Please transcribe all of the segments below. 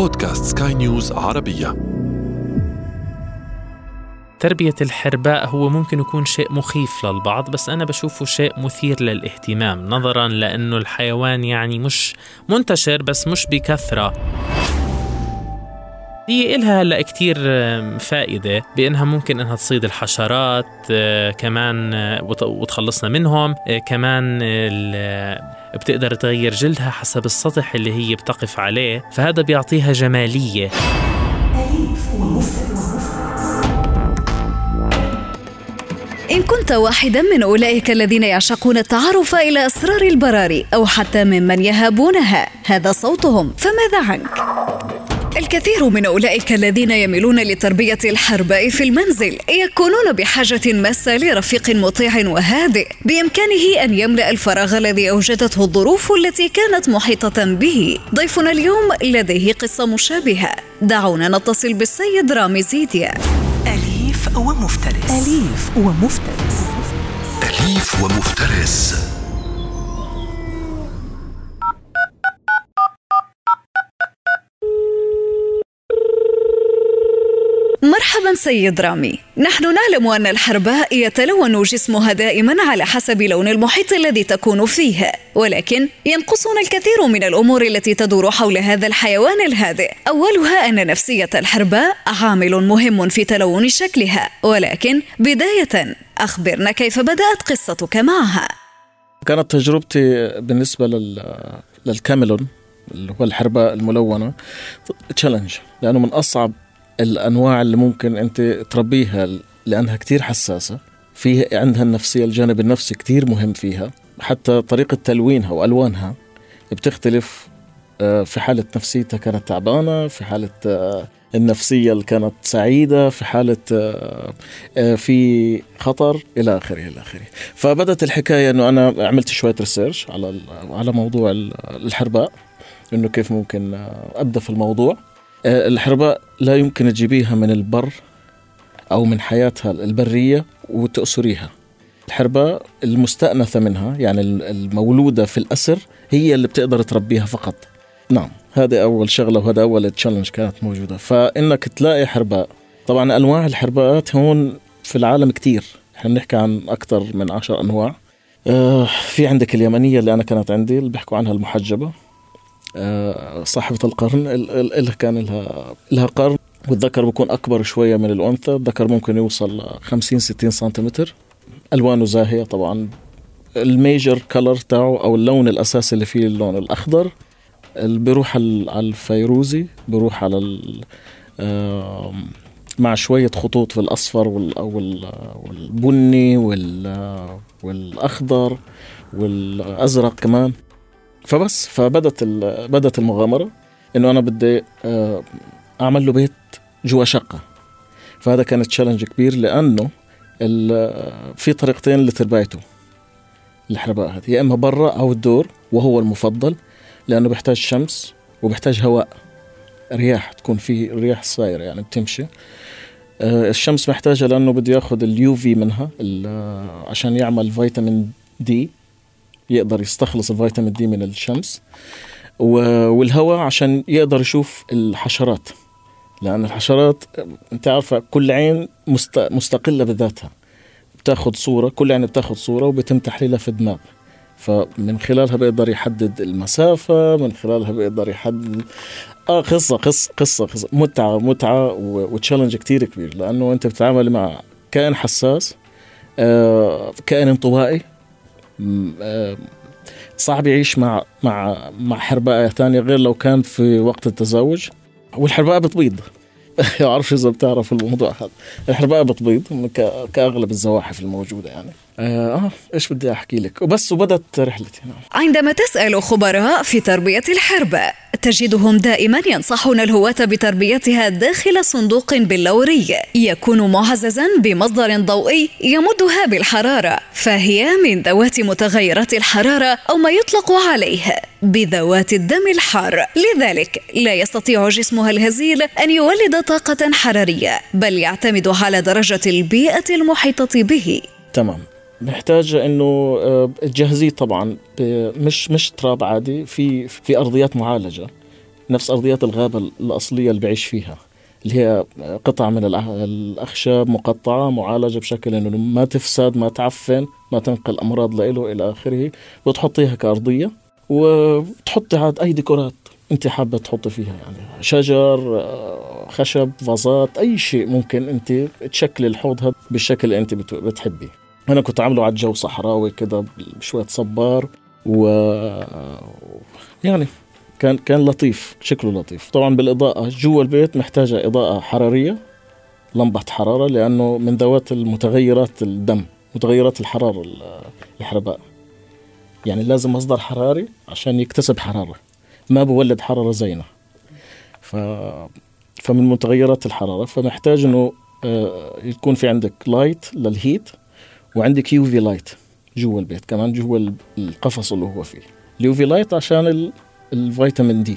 بودكاست سكاي نيوز عربية. تربية الحرباء هو ممكن يكون شيء مخيف للبعض بس أنا بشوفه شيء مثير للاهتمام نظرا لأنه الحيوان يعني مش منتشر بس مش بكثرة. هي إلها هلأ كتير فائدة بأنها ممكن إنها تصيد الحشرات آه، كمان آه، وتخلصنا منهم آه، كمان بتقدر تغير جلدها حسب السطح اللي هي بتقف عليه فهذا بيعطيها جمالية إن كنت واحدا من أولئك الذين يعشقون التعرف إلى أسرار البراري أو حتى ممن يهابونها هذا صوتهم فماذا عنك؟ الكثير من أولئك الذين يميلون لتربية الحرباء في المنزل يكونون بحاجة ماسة لرفيق مطيع وهادئ بإمكانه أن يملأ الفراغ الذي أوجدته الظروف التي كانت محيطة به. ضيفنا اليوم لديه قصة مشابهة. دعونا نتصل بالسيد رامي زيديا أليف ومفترس. أليف ومفترس. أليف ومفترس. سيد رامي. نحن نعلم أن الحرباء يتلون جسمها دائما على حسب لون المحيط الذي تكون فيه ولكن ينقصنا الكثير من الأمور التي تدور حول هذا الحيوان الهادئ. أولها أن نفسية الحرباء عامل مهم في تلون شكلها ولكن بداية أخبرنا كيف بدأت قصتك معها. كانت تجربتي بالنسبة لل... للكاميلون اللي هو الحرباء الملونة تشالنج لأنه من أصعب الأنواع اللي ممكن أنت تربيها لأنها كتير حساسة في عندها النفسية الجانب النفسي كتير مهم فيها حتى طريقة تلوينها وألوانها بتختلف آه، في حالة نفسيتها كانت تعبانة في حالة آه، النفسية اللي كانت سعيدة في حالة آه، في خطر إلى آخره إلى آخره. فبدت الحكاية إنه أنا عملت شوية research على على موضوع الحرباء إنه كيف ممكن ابدا في الموضوع. الحرباء لا يمكن تجيبيها من البر أو من حياتها البرية وتأسريها. الحرباء المستأنسة منها يعني المولودة في الأسر هي اللي بتقدر تربيها فقط. نعم هذه أول شغلة وهذا أول challenge كانت موجودة. فإنك تلاقي حرباء طبعا أنواع الحرباءات هون في العالم كتير. إحنا بنحكي عن أكثر من عشر أنواع. آه في عندك اليمنية اللي أنا كانت عندي اللي بيحكوا عنها المحجبة. آه، صاحبة القرن اللي كان لها لها قرن. والذكر بيكون أكبر شوية من الأنثى. الذكر ممكن يوصل 50 60 سنتيمتر. ألوانه زاهية طبعا. ال major color تاعه أو اللون الأساسي اللي فيه اللون الأخضر. بيروح على الفيروزي بيروح على مع شوية خطوط في الأصفر والبني والأخضر والأزرق كمان. فبس فبدت بدت المغامرة إنه أنا بدي آه، أعمل له بيت جوا شقة. فهذا كان تشالنج كبير لأنه في طريقتين لتربايته الحرباء هذه يا إما برا أو الدور وهو المفضل لأنه بيحتاج شمس وبيحتاج هواء. رياح تكون في رياح صايرة يعني بتمشي. آه، الشمس محتاجة لأنه بده ياخذ اليو في منها عشان يعمل فيتامين دي يقدر يستخلص الفيتامين دي من الشمس والهواء عشان يقدر يشوف الحشرات. لأن الحشرات أنت عارفة كل عين مستقلة بذاتها. بتاخذ صورة كل عين بتاخذ صورة وبيتم تحليلها في الدماغ. فمن خلالها بيقدر يحدد المسافة من خلالها بيقدر يحدد آه قصة قصة قصة, قصة. متعة متعة وتشالنج كتير كبير. لأنه أنت بتتعامل مع كائن حساس آه كائن انطوائي آه، صعب يعيش مع مع مع حرباء ثانية غير لو كان في وقت التزاوج. والحرباء بتبيض. ما بعرفش إذا بتعرف الموضوع هذا. الحرباء بتبيض كأغلب الزواحف الموجودة يعني. آه, آه إيش بدي أحكي لك؟ وبس وبدت رحلتي. نعم. عندما تسأل خبراء في تربية الحرباء تجدهم دائما ينصحون الهواة بتربيتها داخل صندوق بلوري يكون معززا بمصدر ضوئي يمدها بالحرارة فهي من ذوات متغيرات الحرارة أو ما يطلق عليه بذوات الدم الحار. لذلك لا يستطيع جسمها الهزيل أن يولد طاقة حرارية بل يعتمد على درجة البيئة المحيطة به. تمام. محتاجة إنه تجهزيه آه، طبعا مش مش تراب عادي في في أرضيات معالجة نفس أرضيات الغابة الأصلية اللي بعيش فيها اللي هي قطع من الأخشاب مقطعة معالجة بشكل إنه ما تفسد ما تعفن ما تنقل أمراض له إلى آخره وتحطيها كأرضية وتحطي عاد أي ديكورات أنت حابة تحطي فيها يعني شجر خشب فازات أي شيء ممكن أنت تشكلي الحوض هذا بالشكل اللي أنت بتحبيه. أنا كنت عامله على الجو صحراوي كده بشوية صبار و يعني كان كان لطيف شكله لطيف. طبعا بالإضاءة جوا البيت محتاجة إضاءة حرارية لمبة حرارة لأنه من ذوات المتغيرات الدم متغيرات الحرارة الحرباء. يعني لازم مصدر حراري عشان يكتسب حرارة. ما بولد حرارة زينا ف فمن متغيرات الحرارة فمحتاج إنه آه، يكون في عندك light لل heat وعندك UV light جوا البيت كمان جوا القفص اللي هو فيه. ال UV light عشان الفيتامين D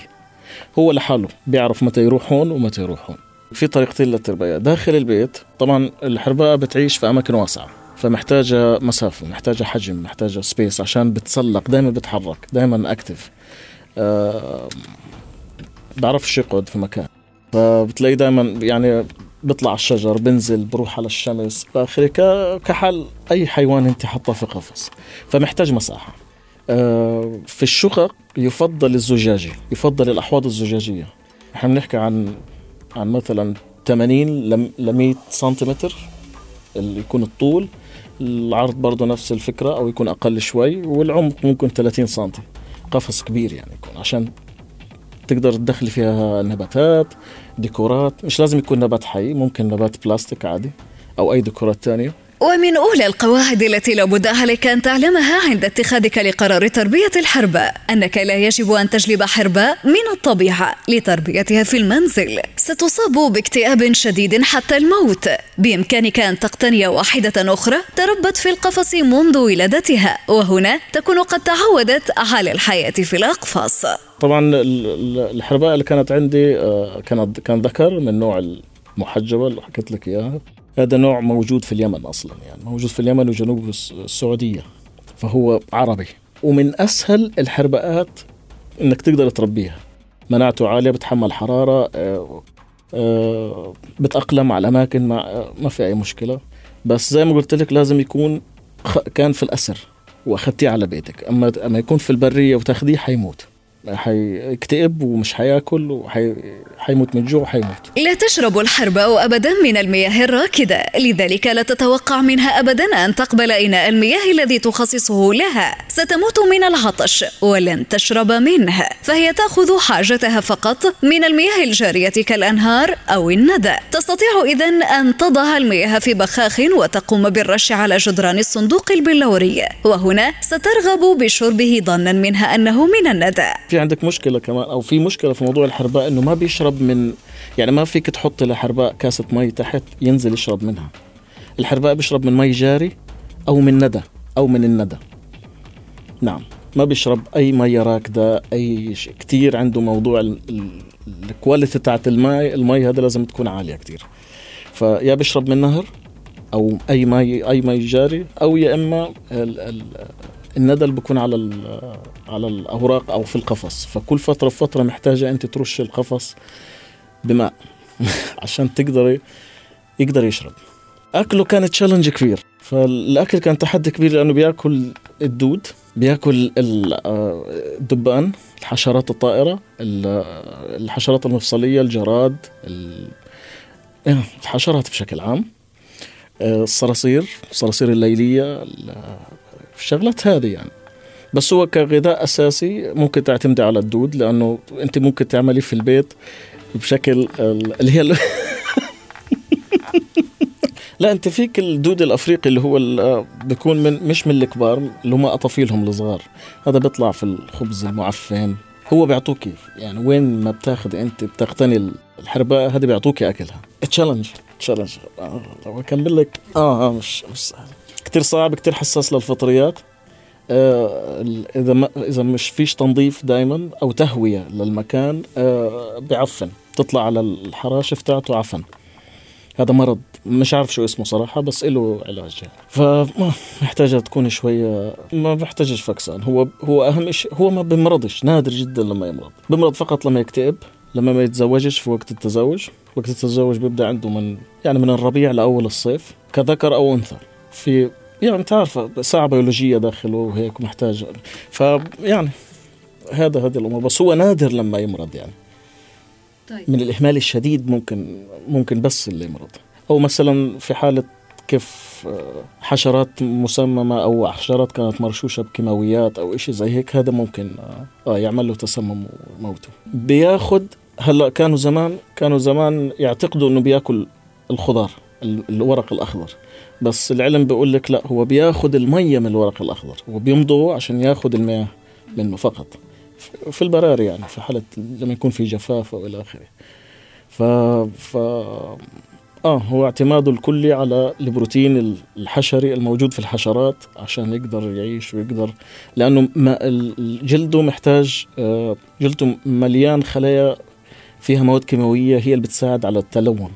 هو لحاله بيعرف متى يروح هون ومتى يروح هون. في طريقتين للتربية. داخل البيت طبعا الحرباء بتعيش في أماكن واسعة فمحتاجة مسافة محتاجة حجم محتاجة space عشان بتسلق دائما بتحرك دائما active أه بعرفش يقعد في مكان. فبتلاقي دائما يعني بيطلع على الشجر بنزل بروح على الشمس. فاخري كحال أي حيوان أنت حطه في قفص. فمحتاج مساحة. أه في الشقق يفضل الزجاجي يفضل الأحواض الزجاجية. إحنا بنحكي عن عن مثلا 80 ل 100 سنتيمتر اللي يكون الطول. العرض برضه نفس الفكرة أو يكون أقل شوي والعمق ممكن 30 سنتي. قفص كبير يعني يكون عشان تقدر تدخل فيها نباتات ديكورات مش لازم يكون نبات حي ممكن نبات بلاستيك عادي أو أي ديكورات تانية. ومن أولى القواعد التي لابد عليك أن تعلمها عند اتخاذك لقرار تربية الحرباء أنك لا يجب أن تجلب حرباء من الطبيعة لتربيتها في المنزل. ستصاب باكتئاب شديد حتى الموت. بإمكانك أن تقتني واحدة أخرى تربت في القفص منذ ولادتها وهنا تكون قد تعودت على الحياة في الأقفص طبعا الحرباء اللي كانت عندي آه، كانت كان ذكر من نوع المحجبة اللي حكيت لك إياها. هذا نوع موجود في اليمن أصلا يعني موجود في اليمن وجنوب السعودية فهو عربي. ومن أسهل الحرباءات إنك تقدر تربيها. مناعته عالية بتحمل حرارة آه، آه، بتأقلم على الأماكن ما ما في أي مشكلة. بس زي ما قلت لك لازم يكون كان في الأسر وأخذتيه على بيتك. أما أما يكون في البرية وتاخذيه حيموت. حيكتئب ومش حياكل وحيموت من الجوع وحيموت. لا تشرب الحرباء أبدا من المياه الراكدة. لذلك لا تتوقع منها أبدا أن تقبل إناء المياه الذي تخصصه لها. ستموت من العطش ولن تشرب منه. فهي تأخذ حاجتها فقط من المياه الجارية كالأنهار أو الندى. تستطيع إذا أن تضع المياه في بخاخ وتقوم بالرش على جدران الصندوق البلوري. وهنا سترغب بشربه ظنا منها أنه من الندى. في عندك مشكلة كمان أو في مشكلة في موضوع الحرباء إنه ما بيشرب من يعني ما فيك تحط لحرباء كاسة مي تحت ينزل يشرب منها. الحرباء بيشرب من مي جاري أو من ندى أو من الندى. نعم ما بيشرب أي مية راكدة أي شيء كثير عنده موضوع ال quality تاعت الماء المي هذا لازم تكون عالية كثير فيا بيشرب من نهر أو أي مي أي مي جاري أو يا إما الندى اللي بيكون على على الأوراق أو في القفص. فكل فترة فتره محتاجة أنت ترش القفص بماء عشان تقدري يقدر يشرب. أكله كان تشالنج كبير. فالأكل كان تحدي كبير لأنه بيأكل الدود بيأكل الدبان الحشرات الطائرة الحشرات المفصلية الجراد إيه، الحشرات بشكل عام الصراصير الصراصير الليلية الشغلات هذه يعني. بس هو كغذاء أساسي ممكن تعتمدي على الدود لأنه أنت ممكن تعملي في البيت بشكل اللي هي لا أنت فيك الدود الأفريقي اللي هو بيكون من مش من الكبار اللي هم اطافيلهم الصغار. هذا بيطلع في الخبز المعفن. هو بيعطوكي يعني وين ما بتاخذ أنت بتقتني الحرباء هذه بيعطوكي أكلها. challenge challenge آه أكمل لك. آه آه مش مش سهل. كتير صعب كتير حساس للفطريات. آه إذا ما إذا مش فيش تنظيف دائما أو تهوية للمكان آه بعفن. تطلع على الحراشف تاعته عفن. هذا مرض مش عارف شو اسمه صراحة بس له علاج. فمحتاجه تكون شوية ما بحتاجش vaccine هو هو أهم شيء هو ما بمرضش نادر جدا لما يمرض. بمرض فقط لما يكتئب لما ما يتزوجش في وقت التزوج. وقت التزوج بيبدأ عنده من يعني من الربيع لأول الصيف كذكر أو أنثى. في يعني تعرف ساعة بيولوجية داخله وهيك محتاج. فيعني هذا هذه الأمور. بس هو نادر لما يمرض يعني. طيب. من الإهمال الشديد ممكن ممكن بس اللي يمرض. أو مثلا في حالة كيف آه، حشرات مسممة أو حشرات كانت مرشوشة بكيماويات أو إشي زي هيك هذا ممكن آه, آه يعمل له تسمم وموته. بياخد هلأ كانوا زمان كانوا زمان يعتقدوا إنه بياكل الخضار. الورق الأخضر. بس العلم بيقول لك لا هو بياخد المية من الورق الأخضر وبيمضغه عشان ياخد المياه منه فقط. في البراري يعني في حالة لما يكون في جفاف أو إلى آخره. ف... ف آه هو اعتماده الكلي على البروتين الحشري الموجود في الحشرات عشان يقدر يعيش ويقدر لأنه ما جلده محتاج آه جلده مليان خلايا فيها مواد كيماوية هي اللي بتساعد على التلون.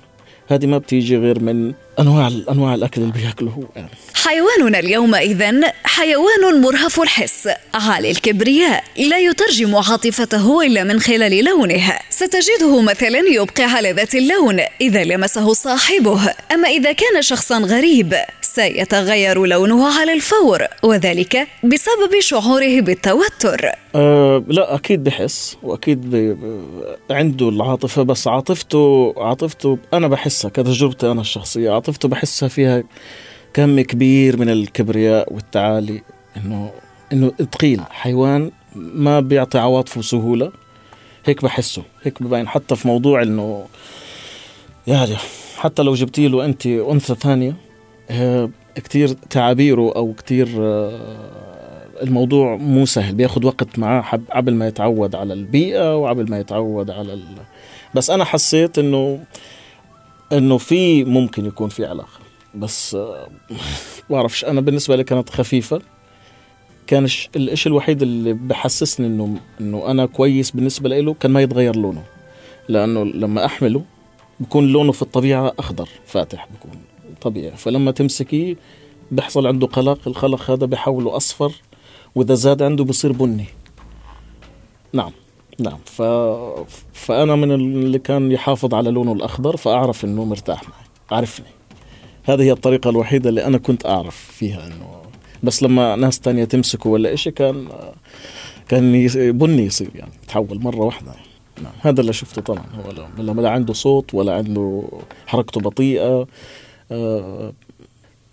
هذه ما بتيجي غير من أنواع أنواع الأكل اللي بياكله هو يعني حيواننا اليوم اذا حيوان مرهف الحس. عالي الكبرياء لا يترجم عاطفته إلا من خلال لونه. ستجده مثلا يبقي على ذات اللون إذا لمسه صاحبه. أما إذا كان شخصا غريب سيتغير لونه على الفور وذلك بسبب شعوره بالتوتر أه لا أكيد بحس وأكيد. عنده العاطفة بس عاطفته عاطفته أنا بحسها كتجربتي أنا الشخصية عاطفته بحسها فيها كم كبير من الكبرياء والتعالي إنه إنه ثقيل حيوان ما بيعطي عواطفه سهوله هيك بحسه هيك ببين حتى في موضوع إنه يعني حتى لو جبتي له انت أنثى ثانية كتير تعابيره أو كتير آه، الموضوع مو سهل. بياخد وقت معاه قبل ما يتعود على البيئة وقبل ما يتعود على ال... بس أنا حسيت إنه إنه في ممكن يكون في علاقة. بس آه، بعرفش أنا بالنسبة لي كانت خفيفة. كان الشيء الوحيد اللي بحسسني إنه إنه أنا كويس بالنسبة له كان ما يتغير لونه. لأنه لما أحمله بكون لونه في الطبيعة أخضر فاتح بكون. طبيعي. فلما تمسكيه بيحصل عنده قلق القلق هذا بحوله اصفر وإذا زاد عنده بصير بني. نعم نعم. ف... فأنا من اللي كان يحافظ على لونه الأخضر فأعرف إنه مرتاح معي. عرفني. هذه هي الطريقة الوحيدة اللي أنا كنت أعرف فيها إنه بس لما ناس تانية تمسكه ولا إشي كان كان بني يصير يعني تحول مرة واحدة. نعم هذا اللي شفته طبعا. هو لا عنده صوت ولا عنده حركته بطيئة.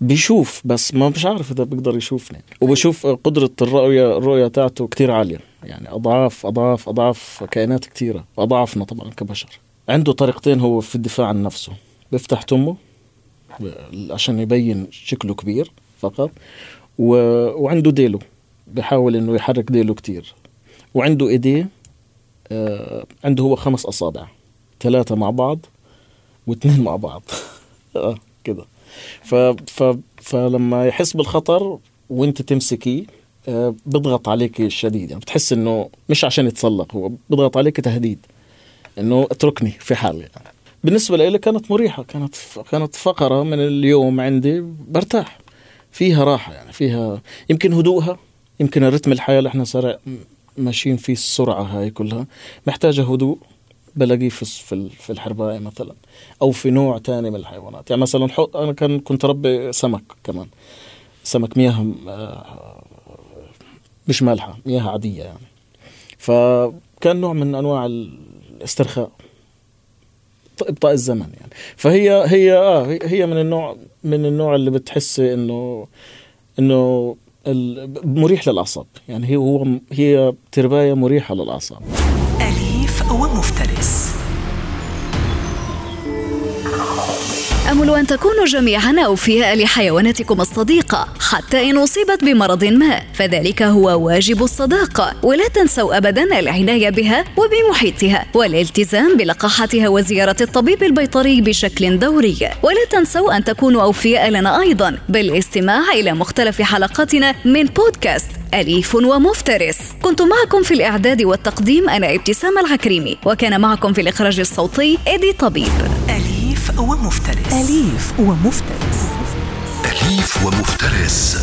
بيشوف بس ما مش عارف إذا بيقدر يشوفني. وبشوف قدرة الرؤية الرؤية تاعته كتير عالية. يعني أضعاف أضعاف أضعاف كائنات كتيرة. أضعافنا طبعا كبشر. عنده طريقتين هو في الدفاع عن نفسه. بيفتح تمه عشان يبين شكله كبير فقط و... وعنده ديله. بحاول إنه يحرك ديله كتير. وعنده إيديه آه عنده هو خمس أصابع. ثلاثة مع بعض واثنين مع بعض. آه. كده. ف... ف... فلما يحس بالخطر وانت تمسكيه آه بضغط عليك شديد. يعني بتحس إنه مش عشان يتسلق هو بضغط عليك تهديد. إنه اتركني في حالي. يعني. بالنسبة لي كانت مريحة كانت كانت فقرة من اليوم عندي برتاح. فيها راحة يعني فيها يمكن هدوءها يمكن الرتم الحياة اللي إحنا صار ماشيين فيه السرعة هاي كلها محتاجة هدوء. بلاقيه في في الحرباية مثلا أو في نوع تاني من الحيوانات. يعني مثلا أنا كان كنت ربي سمك كمان. سمك مياه آه، مش مالحة مياه عادية يعني. فكان نوع من أنواع الاسترخاء إبطاء الزمن يعني. فهي هي آه هي من النوع من النوع اللي بتحس انه إنه مريح للأعصاب. يعني هي هو هي ترباية مريحة للأعصاب. آمل أن تكونوا جميعا أوفياء لحيواناتكم الصديقة حتى إن أصيبت بمرض ما. فذلك هو واجب الصداقة ولا تنسوا أبدا العناية بها وبمحيطها والالتزام بلقاحتها وزيارة الطبيب البيطري بشكل دوري. ولا تنسوا أن تكونوا أوفياء لنا أيضا بالاستماع إلى مختلف حلقاتنا من بودكاست أليف ومفترس. كنت معكم في الإعداد والتقديم أنا إبتسام العكريمي وكان معكم في الإخراج الصوتي إيدي طبيب. أليف أليف ومفترس. أليف ومفترس. أليف ومفترس.